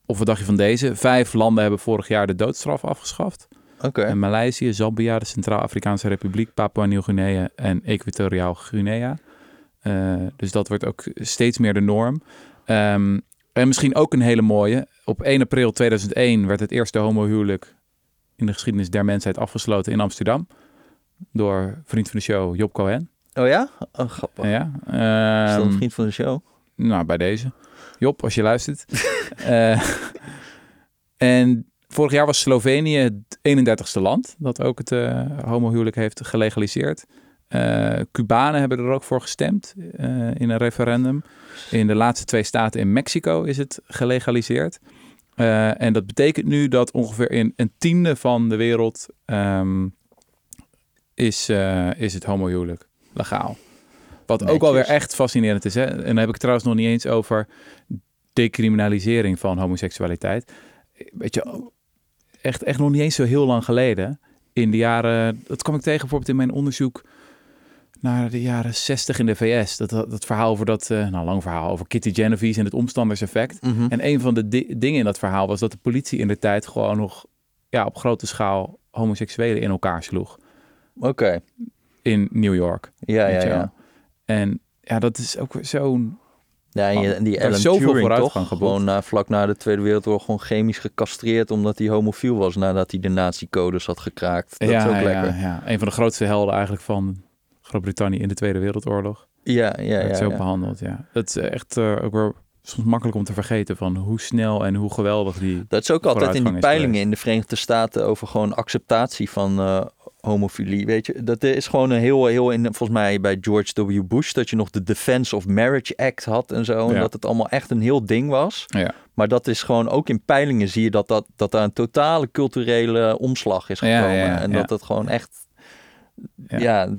of wat dacht je van deze? Vijf landen hebben vorig jaar de doodstraf afgeschaft. Oké. En Maleisië, Zambia, de Centraal-Afrikaanse Republiek, Papua Nieuw-Guinea en Equatoriaal Guinea. Eh, dus dat wordt ook steeds meer de norm. Ehm, en misschien ook een hele mooie. Op 1 april 2001 werd het eerste homohuwelijk in de geschiedenis der mensheid afgesloten in Amsterdam. Door vriend van de show Job Cohen. Oh ja? Oh, grappig. Ja, Is dat een ehm, vriend van de show? nou, bij deze. Job, als je luistert. Eh, en vorig jaar was Slovenië het 31ste land dat ook het eh homohuwelijk heeft gelegaliseerd. Eh Cubanen hebben er ook voor gestemd eh, in een referendum. In de laatste twee staten in Mexico is het gelegaliseerd. Eh, en dat betekent nu dat ongeveer in een tiende van de wereld ehm, is, is het homohuwelijk legaal. Wat ook alweer echt fascinerend is. Hè? En dan heb ik het trouwens nog niet eens over decriminalisering van homoseksualiteit. Weet je, echt, echt nog niet eens zo heel lang geleden. In de jaren, dat kwam ik tegen bijvoorbeeld in mijn onderzoek naar de jaren 60 in de VS. Dat, dat, dat verhaal over dat, eh, nou lang verhaal, over Kitty Genovese en het omstanderseffect. Mhm. En een van de di- dingen in dat verhaal was dat de politie in de tijd gewoon nog ja, op grote schaal homoseksuelen in elkaar sloeg. Oké. In New York. Ja, ja, ja. En ja, dat is ook zo'n Ja, en, je, en die Alan zoveel Turing toch? Gewoon na, vlak na de Tweede Wereldoorlog gewoon chemisch gecastreerd omdat hij homofiel was nadat hij de nazi-codes had gekraakt. Dat ja, is ook ja, lekker. ja. Een van de grootste helden eigenlijk van Groot-Brittannië in de Tweede Wereldoorlog. Ja, ja, ja. zo ja. behandeld, ja. Dat is echt eh, ook weer soms makkelijk om te vergeten van hoe snel en hoe geweldig die... Dat is ook altijd in die peilingen in de Verenigde Staten over gewoon acceptatie van eh, homofilie. Weet je, dat is gewoon een heel, heel in, volgens mij bij George W. Bush, dat je nog de Defense of Marriage Act had en zo. En Ja. dat het allemaal echt een heel ding was. Ja. Maar dat is gewoon ook in peilingen zie je dat, dat, dat daar een totale culturele omslag is gekomen. ja, en dat het gewoon echt. Ja. Ja,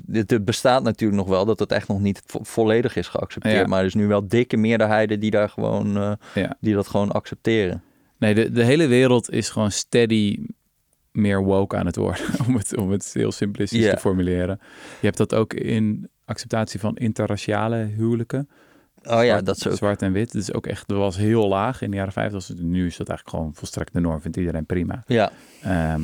bestaat natuurlijk nog wel dat het echt nog niet vo- volledig is geaccepteerd. Ja. Maar er is nu wel dikke meerderheden die daar gewoon eh, Ja. die dat gewoon accepteren. Nee, de, de hele wereld is gewoon steady meer woke aan het worden, om het, om het heel simplistisch Ja. te formuleren. Je hebt dat ook in acceptatie van interraciale huwelijken. Oh ja, zwart, dat is ook. zwart en wit. Dat is ook echt, dat was heel laag in de jaren 50. Was het- nu is dat eigenlijk gewoon volstrekt de norm, vindt iedereen prima. Ja, Ehm,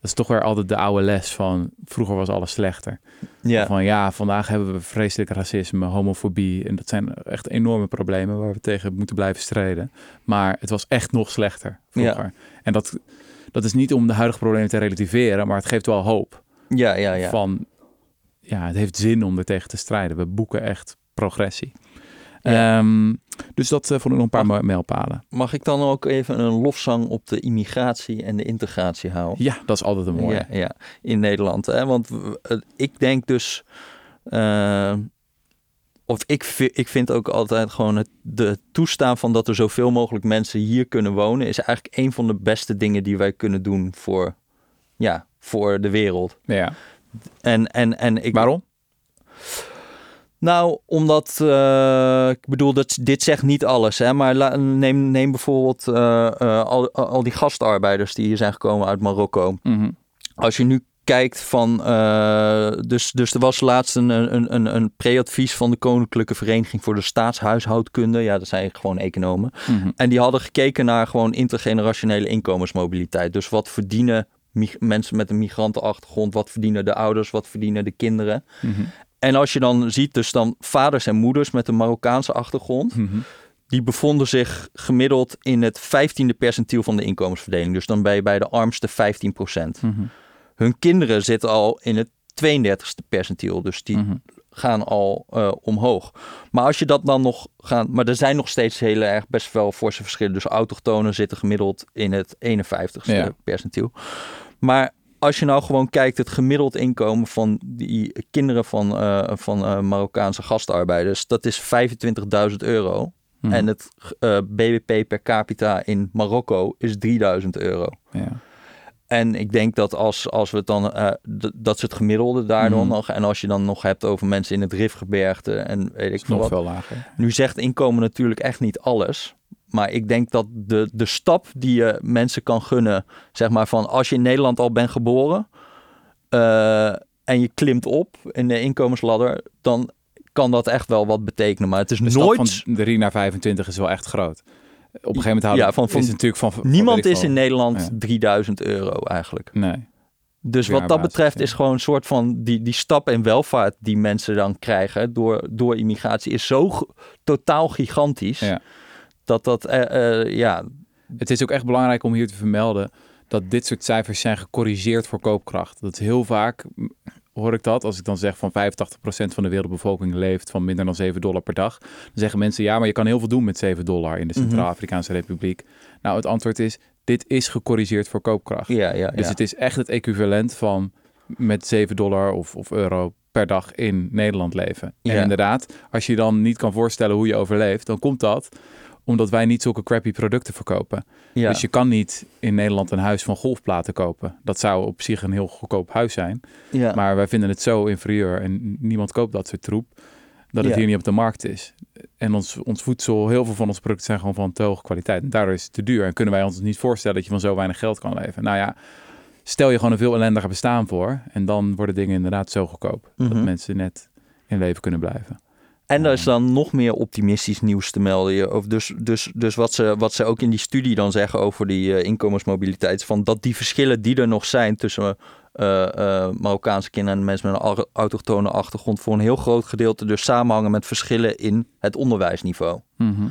dat is toch weer altijd de oude les van vroeger was alles slechter. ja. Van ja, vandaag hebben we vreselijk racisme, homofobie. En dat zijn echt enorme problemen waar we tegen moeten blijven strijden. Maar het was echt nog slechter vroeger. En dat, dat is niet om de huidige problemen te relativeren, maar het geeft wel hoop. Ja, ja, ja. Van ja, het heeft zin om er tegen te strijden. We boeken echt progressie. Ja. Ehm, dus dat eh, vond ik nog een paar mijlpalen. Mag ik dan ook even een lofzang op de immigratie en de integratie houden? Ja, dat is altijd een mooie. Ja, ja, in Nederland. Hè? Want eh, ik denk dus. eh, of ik, ik vind ook altijd gewoon het de toestaan van dat er zoveel mogelijk mensen hier kunnen wonen, is eigenlijk een van de beste dingen die wij kunnen doen voor, ja, voor de wereld. Ja. En, en, en ik, Waarom? Nou, omdat, eh, ik bedoel, dat, dit zegt niet alles. Hè? Maar la- neem, neem bijvoorbeeld eh, eh, al, al die gastarbeiders die hier zijn gekomen uit Marokko. Mhm. Als je nu kijkt van, dus, dus er was laatst een, een, een, een pre-advies van de Koninklijke Vereniging voor de Staatshuishoudkunde. Ja, dat zijn gewoon economen. Mhm. En die hadden gekeken naar gewoon intergenerationele inkomensmobiliteit. Dus wat verdienen mensen met een migrantenachtergrond, wat verdienen de ouders, wat verdienen de kinderen. Mhm. En als je dan ziet, dus dan vaders en moeders met een Marokkaanse achtergrond, Mhm. die bevonden zich gemiddeld in het 15e percentiel van de inkomensverdeling. Dus dan ben je bij de armste 15 Mhm. Hun kinderen zitten al in het 32e percentiel, dus die Mhm. gaan al eh, omhoog. Maar als je dat dan nog gaat, maar er zijn nog steeds heel erg best wel forse verschillen. Dus autochtonen zitten gemiddeld in het 51ste Ja. percentiel. Maar als je nou gewoon kijkt, het gemiddeld inkomen van die kinderen van, eh, van eh, Marokkaanse gastarbeiders, dat is 25.000 euro. Mhm. En het eh, BBP per capita in Marokko is 3000 euro. Ja. En ik denk dat als, als we het dan, dat is het gemiddelde daar dan Mhm. nog. En als je dan nog hebt over mensen in het Rifgebergte en weet ik nog wat. veel lager. Nu zegt inkomen natuurlijk echt niet alles. Maar ik denk dat de, de stap die je mensen kan gunnen, zeg maar van als je in Nederland al bent geboren eh, en je klimt op in de inkomensladder, dan kan dat echt wel wat betekenen. Maar het is De stap nooit. van 3 naar 25 is wel echt groot. Op een gegeven moment houden Ja, van- van- is het natuurlijk van, Niemand is in Nederland Ja. 3000 euro eigenlijk. Nee. Dus wat dat betreft ja. is gewoon een soort van die, die stap in welvaart die mensen dan krijgen door, door immigratie is zo totaal gigantisch. Ja. Dat dat, eh, eh, ja, Het is ook echt belangrijk om hier te vermelden dat dit soort cijfers zijn gecorrigeerd voor koopkracht. Dat is heel vaak hoor ik dat als ik dan zeg van 85% van de wereldbevolking leeft van minder dan 7 dollar per dag. Dan zeggen mensen ja, maar je kan heel veel doen met 7 dollar in de Mhm. Centraal-Afrikaanse Republiek. Nou, het antwoord is dit is gecorrigeerd voor koopkracht. ja, ja, Dus ja. het is echt het equivalent van met 7 dollar of, of euro per dag in Nederland leven. En inderdaad, als je dan niet kan voorstellen hoe je overleeft, dan komt dat omdat wij niet zulke crappy producten verkopen. ja. Dus je kan niet in Nederland een huis van golfplaten kopen. Dat zou op zich een heel goedkoop huis zijn. ja. Maar wij vinden het zo inferieur en niemand koopt dat soort troep. Dat het Ja. hier niet op de markt is. En ons, ons voedsel, heel veel van onze producten zijn gewoon van te hoge kwaliteit. En daardoor is het te duur. En kunnen wij ons niet voorstellen dat je van zo weinig geld kan leven. Nou ja, stel je gewoon een veel ellendiger bestaan voor. En dan worden dingen inderdaad zo goedkoop. Dat Mhm. mensen net in leven kunnen blijven. En er is dan nog meer optimistisch nieuws te melden. Of dus dus, dus wat, ze, wat ze ook in die studie dan zeggen over die eh, inkomensmobiliteit. Van dat die verschillen die er nog zijn tussen eh, eh, Marokkaanse kinderen en mensen met een au- autochtone achtergrond. voor een heel groot gedeelte dus samenhangen met verschillen in het onderwijsniveau. Mhm.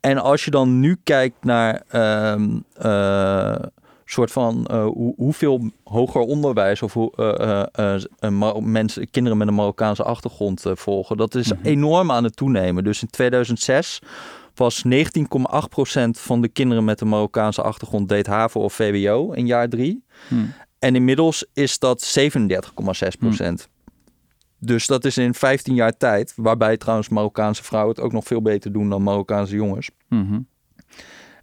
En als je dan nu kijkt naar ehm eh, soort van eh, hoe, hoeveel hoger onderwijs of hoe eh, eh, mensen, kinderen met een Marokkaanse achtergrond volgen, dat is Mhm. enorm aan het toenemen. Dus in 2006 was 19,8% van de kinderen met een Marokkaanse achtergrond deed HAVO of VWO in jaar drie. Hm. En inmiddels is dat 37,6%. Dus dat is in 15 jaar tijd, waarbij trouwens Marokkaanse vrouwen het ook nog veel beter doen dan Marokkaanse jongens. Mhm.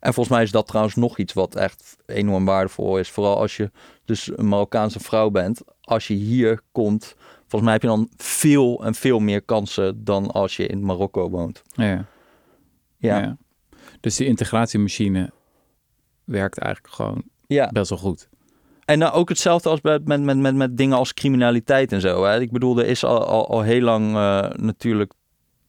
En volgens mij is dat trouwens nog iets wat echt enorm waardevol is. Vooral als je dus een Marokkaanse vrouw bent. Als je hier komt, volgens mij heb je dan veel en veel meer kansen dan als je in Marokko woont. Ja. Ja. Dus die integratiemachine werkt eigenlijk gewoon best wel goed. En nou ook hetzelfde als met, met, met, met, met dingen als criminaliteit en zo. Hè? Ik bedoel, er is al, al, al heel lang eh, natuurlijk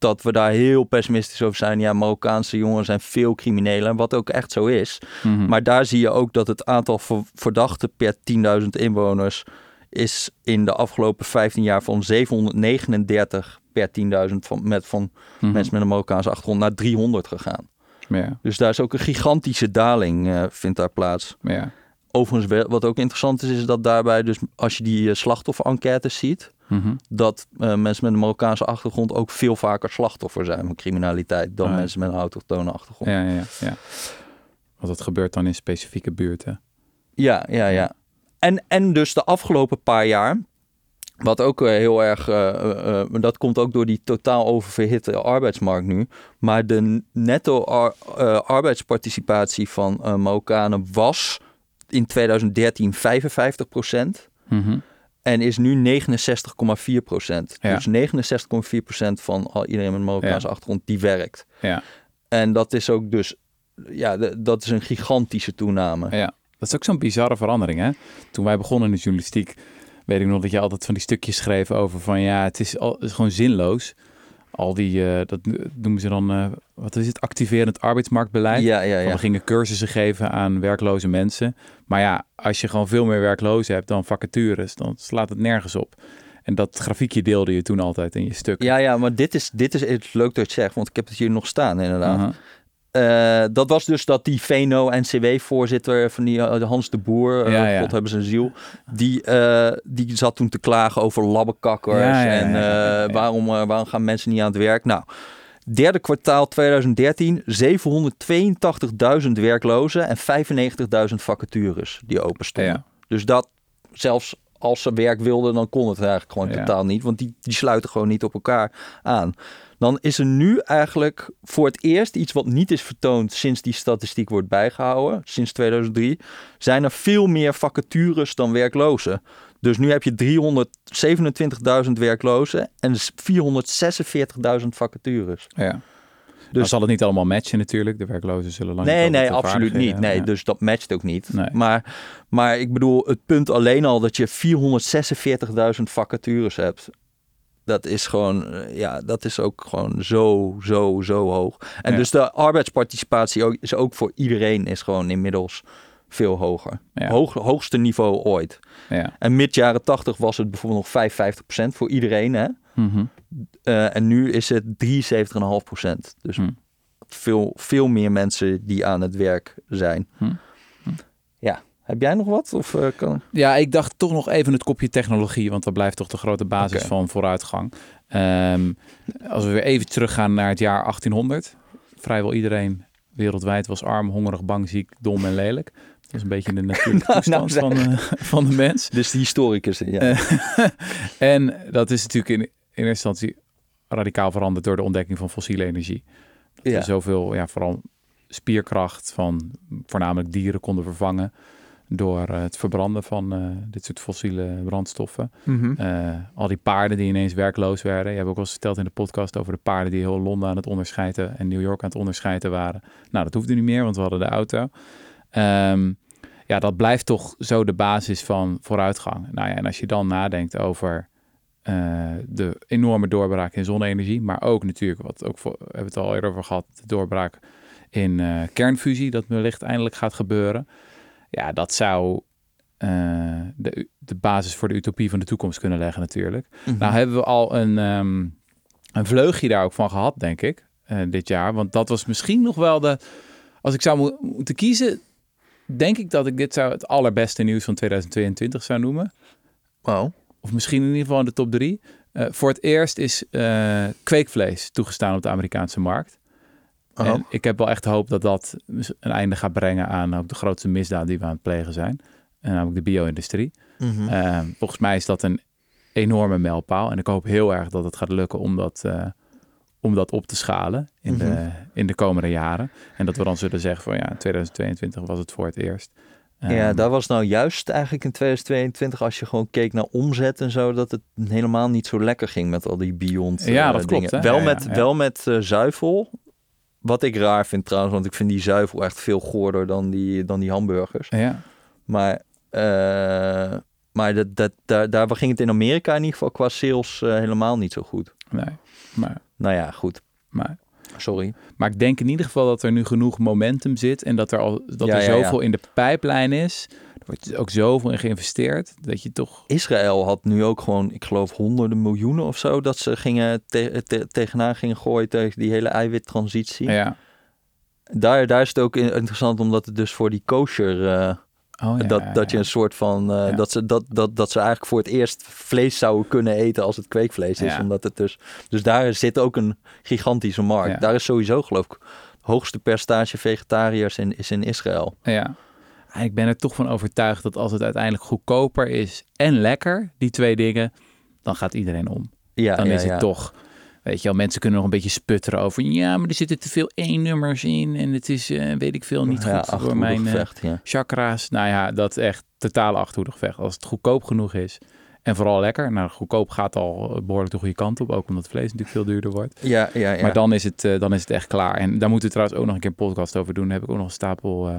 dat we daar heel pessimistisch over zijn. Ja, Marokkaanse jongeren zijn veel criminelen. Wat ook echt zo is. Mhm. Maar daar zie je ook dat het aantal ver- verdachten per 10.000 inwoners is in de afgelopen 15 jaar van 739 per 10.000 van, met, van Mhm. mensen met een Marokkaanse achtergrond naar 300 gegaan. Ja, Dus daar is ook een gigantische daling eh, vindt daar plaats. ja. Overigens, wat ook interessant is, is dat daarbij dus als je die eh, slachtoffer-enquêtes ziet, Mhm. dat eh, mensen met een Marokkaanse achtergrond ook veel vaker slachtoffer zijn van criminaliteit dan Ah, ja. mensen met een autochtone achtergrond. Ja, ja, ja. Want dat gebeurt dan in specifieke buurten. Ja, ja, ja. En, en dus de afgelopen paar jaar, wat ook eh, heel erg, eh, dat komt ook door die totaal oververhitte arbeidsmarkt nu. Maar de netto ar- arbeidsparticipatie van Marokkanen was in 2013 55 procent. En is nu 69,4 procent. Ja. Dus 69,4 procent van al iedereen met een Marokkaanse achtergrond die werkt. Ja. En dat is ook dus, ja, dat is een gigantische toename. Ja, dat is ook zo'n bizarre verandering, hè? Toen wij begonnen in de journalistiek, weet ik nog dat je altijd van die stukjes schreef over van ja, het is, al, het is gewoon zinloos. Al die, eh, dat noemen ze dan, eh, wat is het, activerend arbeidsmarktbeleid. Ja, ja, ja. We gingen cursussen geven aan werkloze mensen. Maar ja, als je gewoon veel meer werklozen hebt dan vacatures, dan slaat het nergens op. En dat grafiekje deelde je toen altijd in je stuk. Ja, ja, maar dit is, dit is leuk dat je het zegt, want ik heb het hier nog staan inderdaad. Eh, dat was dus dat die VNO-NCW-voorzitter van die eh, Hans de Boer, eh, Ja. God hebben zijn ziel, die, die zat toen te klagen over Ja, ja, en. Waarom, waarom gaan mensen niet aan het werk? Nou, derde kwartaal 2013, 782.000 werklozen en 95.000 vacatures die open stonden. Ja. Dus dat zelfs als ze werk wilden, dan kon het eigenlijk gewoon totaal niet. Want die, die sluiten gewoon niet op elkaar aan. Dan is er nu eigenlijk voor het eerst iets wat niet is vertoond sinds die statistiek wordt bijgehouden, sinds 2003, zijn er veel meer vacatures dan werklozen. Dus nu heb je 327.000 werklozen en 446.000 vacatures. Ja. Dus zal het niet allemaal matchen natuurlijk. De werklozen zullen lang Nee, niet nee, absoluut niet. Nee, dus dat matcht ook niet. Nee. Maar, maar ik bedoel, het punt alleen al dat je 446.000 vacatures hebt. Dat is gewoon, eh, ja, dat is ook gewoon zo, zo, zo hoog. En Ja. dus de arbeidsparticipatie ook, is ook voor iedereen is gewoon inmiddels veel hoger. Ja. Hoog, hoogste niveau ooit. Ja. En mid jaren 80 was het bijvoorbeeld nog 55% voor iedereen. Hè? Mhm. Eh, en nu is het 73,5%. Dus Hm. veel, veel meer mensen die aan het werk zijn. Hm. Ja, heb jij nog wat? Of, eh, kan... Ja, ik dacht toch nog even het kopje technologie, want dat blijft toch de grote basis van vooruitgang. Ehm, als we weer even teruggaan naar het jaar 1800. Vrijwel iedereen wereldwijd was arm, hongerig, bang, ziek, dom en lelijk. Dat is een beetje de natuurlijke Nou, nou toestand van, eh, van de mens. Dus de historicus, ja. Eh, en dat is natuurlijk in, in eerste instantie radicaal veranderd door de ontdekking van fossiele energie. Dat Ja. zoveel, ja, vooral spierkracht van voornamelijk dieren konden vervangen door eh, het verbranden van eh, dit soort fossiele brandstoffen. Mhm. Eh, al die paarden die ineens werkloos werden. Je hebt ook wel eens verteld in de podcast over de paarden die heel Londen aan het onderscheiden en New York aan het onderscheiden waren. Nou, dat hoefde niet meer, want we hadden de auto. Ehm, ja, dat blijft toch zo de basis van vooruitgang. Nou ja, en als je dan nadenkt over de enorme doorbraak in zonne-energie, maar ook natuurlijk, wat ook voor, we hebben het al eerder over gehad, de doorbraak in kernfusie, dat wellicht eindelijk gaat gebeuren. Ja, dat zou eh, de, de basis voor de utopie van de toekomst kunnen leggen natuurlijk. Mhm. Nou hebben we al een, ehm, een vleugje daar ook van gehad, denk ik. eh, dit jaar. Want dat was misschien nog wel de... Als ik zou mo- moeten kiezen, denk ik dat ik dit zou het allerbeste nieuws van 2022 zou noemen. Wow. Of misschien in ieder geval in de top drie. Eh, voor het eerst is kweekvlees toegestaan op de Amerikaanse markt. Oh. En ik heb wel echt hoop dat dat een einde gaat brengen aan ook de grootste misdaad die we aan het plegen zijn. En namelijk de bio-industrie. Mhm. Eh, volgens mij is dat een enorme mijlpaal. En ik hoop heel erg dat het gaat lukken om dat, eh, om dat op te schalen in, de, Mhm. in de komende jaren. En dat we dan zullen zeggen van ja, in 2022 was het voor het eerst. ja, Ehm, daar was nou juist eigenlijk in 2022, als je gewoon keek naar omzet en zo, dat het helemaal niet zo lekker ging met al die Beyond Ja, eh, dat klopt, hè? Wel Ja, met, ja. Wel met eh, zuivel. Wat ik raar vind trouwens, want ik vind die zuivel echt veel goorder dan die, dan die hamburgers. ja, Maar, eh, maar dat, dat, daar, daar ging het in Amerika in ieder geval qua sales eh, helemaal niet zo goed. nee. Maar, Nou ja, goed. maar, Sorry. maar ik denk in ieder geval dat er nu genoeg momentum zit. En dat er al dat Ja, er zoveel in de pijplijn is. Er wordt ook zoveel in geïnvesteerd. Dat je toch. Israël had nu ook gewoon, ik geloof, honderden miljoenen of zo. Dat ze gingen te- te- tegenaan gingen gooien tegen die hele eiwittransitie. Ja. Daar, daar is het ook in- interessant, omdat het dus voor die kosher. eh, Oh, ja, dat, ja, dat je een soort van. eh, dat, ze, dat, dat, dat ze eigenlijk voor het eerst vlees zouden kunnen eten als het kweekvlees is. Omdat het dus. Dus daar zit ook een gigantische markt. Daar is sowieso, geloof ik, hoogste percentage vegetariërs in, is in Israël. Ja. En Ik ben er toch van overtuigd dat als het uiteindelijk goedkoper is en lekker, die twee dingen, dan gaat iedereen om. Ja, Dan ja, is het toch, weet je wel, mensen kunnen nog een beetje sputteren over, ja, maar er zitten te veel één-nummers in en het is, eh, weet ik veel, niet ja, goed voor mijn eh, gevecht, ja. chakra's. Nou ja, dat is echt totale achterhoedig vecht. Als het goedkoop genoeg is en vooral lekker, nou, goedkoop gaat al behoorlijk de goede kant op, ook omdat vlees natuurlijk veel duurder wordt. Ja, ja, ja. Maar dan is, het, eh, dan is het echt klaar. En daar moeten we trouwens ook nog een keer een podcast over doen. Daar heb ik ook nog een stapel eh,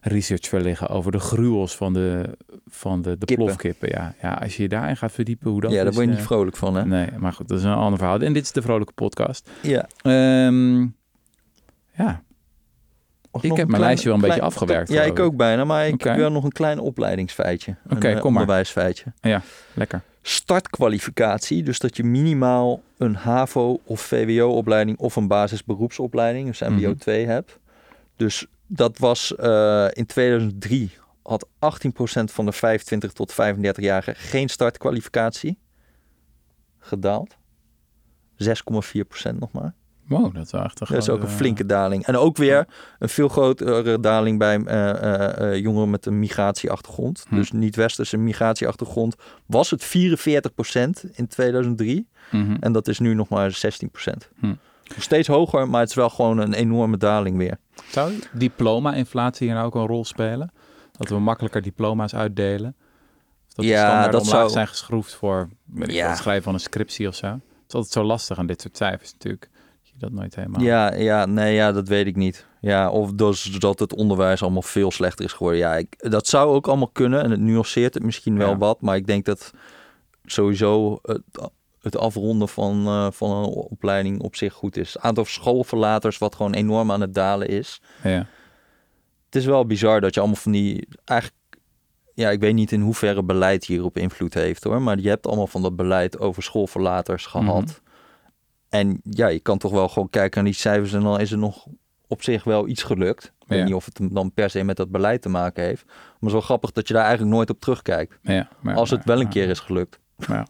research voor liggen over de gruwels van de, van de, de Kippen. plofkippen. Ja. ja, als je je daarin gaat verdiepen hoe dat ja, daar is, word je eh, niet vrolijk van, hè? Nee, maar goed, dat is een ander verhaal. En dit is de vrolijke podcast. Ja. Ehm, ja, Ik heb mijn lijstje wel een beetje afgewerkt, Ja, ik ook bijna, maar ik Oké. wil nog een klein opleidingsfeitje. Oké, een eh, kom maar. onderwijsfeitje. lekker. Startkwalificatie, dus dat je minimaal een HAVO of VWO-opleiding of een basisberoepsopleiding, dus MBO Mhm. 2 hebt. Dus dat was eh, in 2003 had 18% van de 25 tot 35-jarigen geen startkwalificatie. Gedaald. 6,4% nog maar. Wow, dat is een Dat is ook een flinke daling. En ook weer een veel grotere daling bij eh, eh, eh, jongeren met een migratieachtergrond. Hm. Dus niet-westerse migratieachtergrond was het 44% in 2003. eh, mhm. En dat is nu nog maar 16%. Hm. Nog steeds hoger, maar het is wel gewoon een enorme daling weer. Zou diploma-inflatie hier nou ook een rol spelen? Dat we makkelijker diploma's uitdelen? Of dat Ja, dat zou- zijn geschroefd voor weet ik Ja. veel, het schrijven van een scriptie of zo? Het is altijd zo lastig aan dit soort cijfers natuurlijk. Dat je dat nooit helemaal... Ja, ja, nee, ja, dat weet ik niet. Ja, of dus dat het onderwijs allemaal veel slechter is geworden. Ja, ik, dat zou ook allemaal kunnen. En het nuanceert het misschien wel Ja. wat. Maar ik denk dat sowieso het, het afronden van, eh, van een opleiding op zich goed is. Het aantal schoolverlaters wat gewoon enorm aan het dalen is. Ja. Het is wel bizar dat je allemaal van die... Eigenlijk, ja, ik weet niet in hoeverre beleid hierop invloed heeft hoor. Maar je hebt allemaal van dat beleid over schoolverlaters gehad. Mhm. En ja, je kan toch wel gewoon kijken naar die cijfers en dan is er nog op zich wel iets gelukt. Ik weet Ja. niet of het dan per se met dat beleid te maken heeft. Maar het is wel grappig dat je daar eigenlijk nooit op terugkijkt. Ja, maar, als het maar- wel een maar- keer is gelukt. En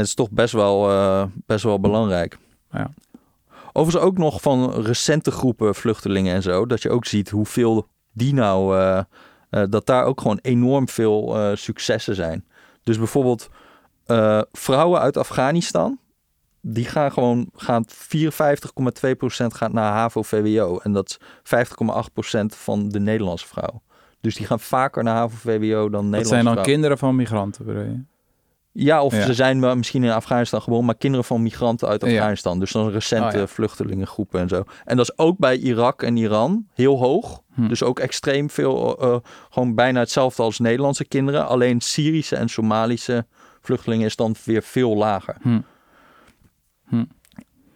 het is toch best wel, eh, best wel belangrijk. Ja. Overigens ook nog van recente groepen vluchtelingen en zo. Dat je ook ziet hoeveel die nou... eh, eh, dat daar ook gewoon enorm veel successen zijn. Dus bijvoorbeeld vrouwen uit Afghanistan. Die gaan gewoon... Gaan 54,2% gaat naar HAVO-VWO. En dat is 50,8% van de Nederlandse vrouw. Dus die gaan vaker naar HAVO-VWO dan Nederlandse dat zijn dan kinderen van migranten, bedoel je? Ja, of Ja. ze zijn wel misschien in Afghanistan geboren, maar kinderen van migranten uit Ja. Afghanistan. Dus dan recente Oh, ja. vluchtelingengroepen en zo. En dat is ook bij Irak en Iran heel hoog. Hm. Dus ook extreem veel, eh, eh, gewoon bijna hetzelfde als Nederlandse kinderen. Alleen Syrische en Somalische vluchtelingen is dan weer veel lager. Hm. Hm.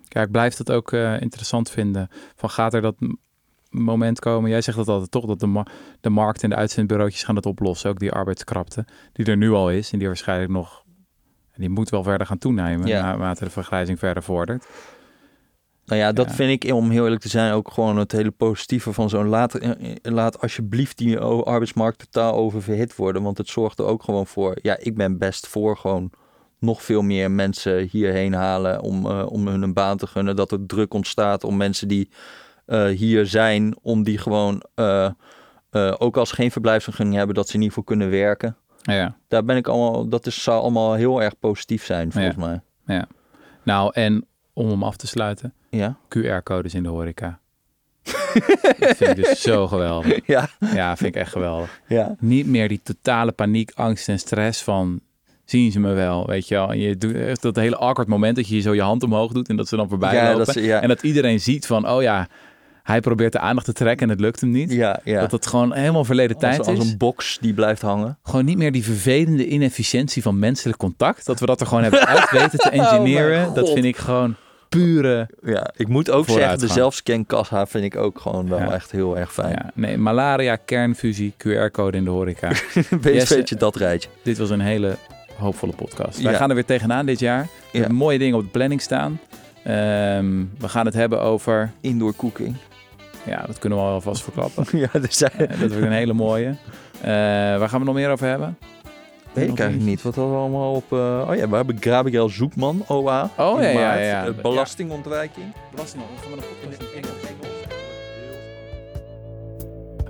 Ja, ik blijf dat ook eh, interessant vinden. Van gaat er dat moment komen? Jij zegt dat altijd toch, dat de, ma- de markt en de uitzendbureautjes gaan dat oplossen. Ook die arbeidskrapte, die er nu al is. En die waarschijnlijk nog, die moet wel verder gaan toenemen Ja. naarmate de vergrijzing verder vordert. Nou ja, dat Ja. vind ik, om heel eerlijk te zijn, ook gewoon het hele positieve van zo'n... Laat, eh, eh, laat alsjeblieft die arbeidsmarkt totaal oververhit worden. Want het zorgt er ook gewoon voor... Ja, ik ben best voor gewoon nog veel meer mensen hierheen halen... om, eh, om hun een baan te gunnen. Dat er druk ontstaat om mensen die hier zijn... om die gewoon, ook als ze geen verblijfsvergunning hebben... dat ze in ieder geval kunnen werken. Ja. Daar ben ik allemaal... Dat is, zou allemaal heel erg positief zijn, volgens mij. Nou, en om hem af te sluiten, Ja? QR-codes in de horeca. dat vind ik dus zo geweldig. Ja. Ja, vind ik echt geweldig. Ja. Niet meer die totale paniek, angst en stress van... Zien ze me wel, weet je wel. En je doet echt dat hele awkward moment dat je zo je hand omhoog doet en dat ze dan voorbij Ja, lopen. dat is- ja. En dat iedereen ziet van, oh ja, hij probeert de aandacht te trekken en het lukt hem niet. Ja, ja. Dat het gewoon helemaal verleden tijd als, als is. een box die blijft hangen. Gewoon niet meer die vervelende inefficiëntie van menselijk contact. Dat we dat er gewoon hebben uit weten te engineeren. Oh mijn dat vind ik gewoon pure... Ja, ik moet ook zeggen, de zelfscankassa vind ik ook gewoon wel Ja. echt heel erg fijn. Ja, nee, malaria, kernfusie, QR-code in de horeca. BSV'tje dat rijtje. Dit was een hele hoopvolle podcast. Wij Ja. gaan er weer tegenaan dit jaar. We Ja. hebben mooie dingen op de planning staan. Ehm, we gaan het hebben over... Indoor cooking. Ja, dat kunnen we al alvast verklappen. ja, er zijn... Eh, dat wordt een hele mooie. Eh, waar gaan we nog meer over hebben? Weet ik eigenlijk niet. Wat hadden we allemaal op... eh, Oh ja, we hebben Gabriel Zoekman, OA. Oh, ja, ja, ja. Eh, belastingontwijking. Belasting, gaan we een podcast in Engels.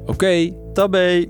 Oké, Tabé.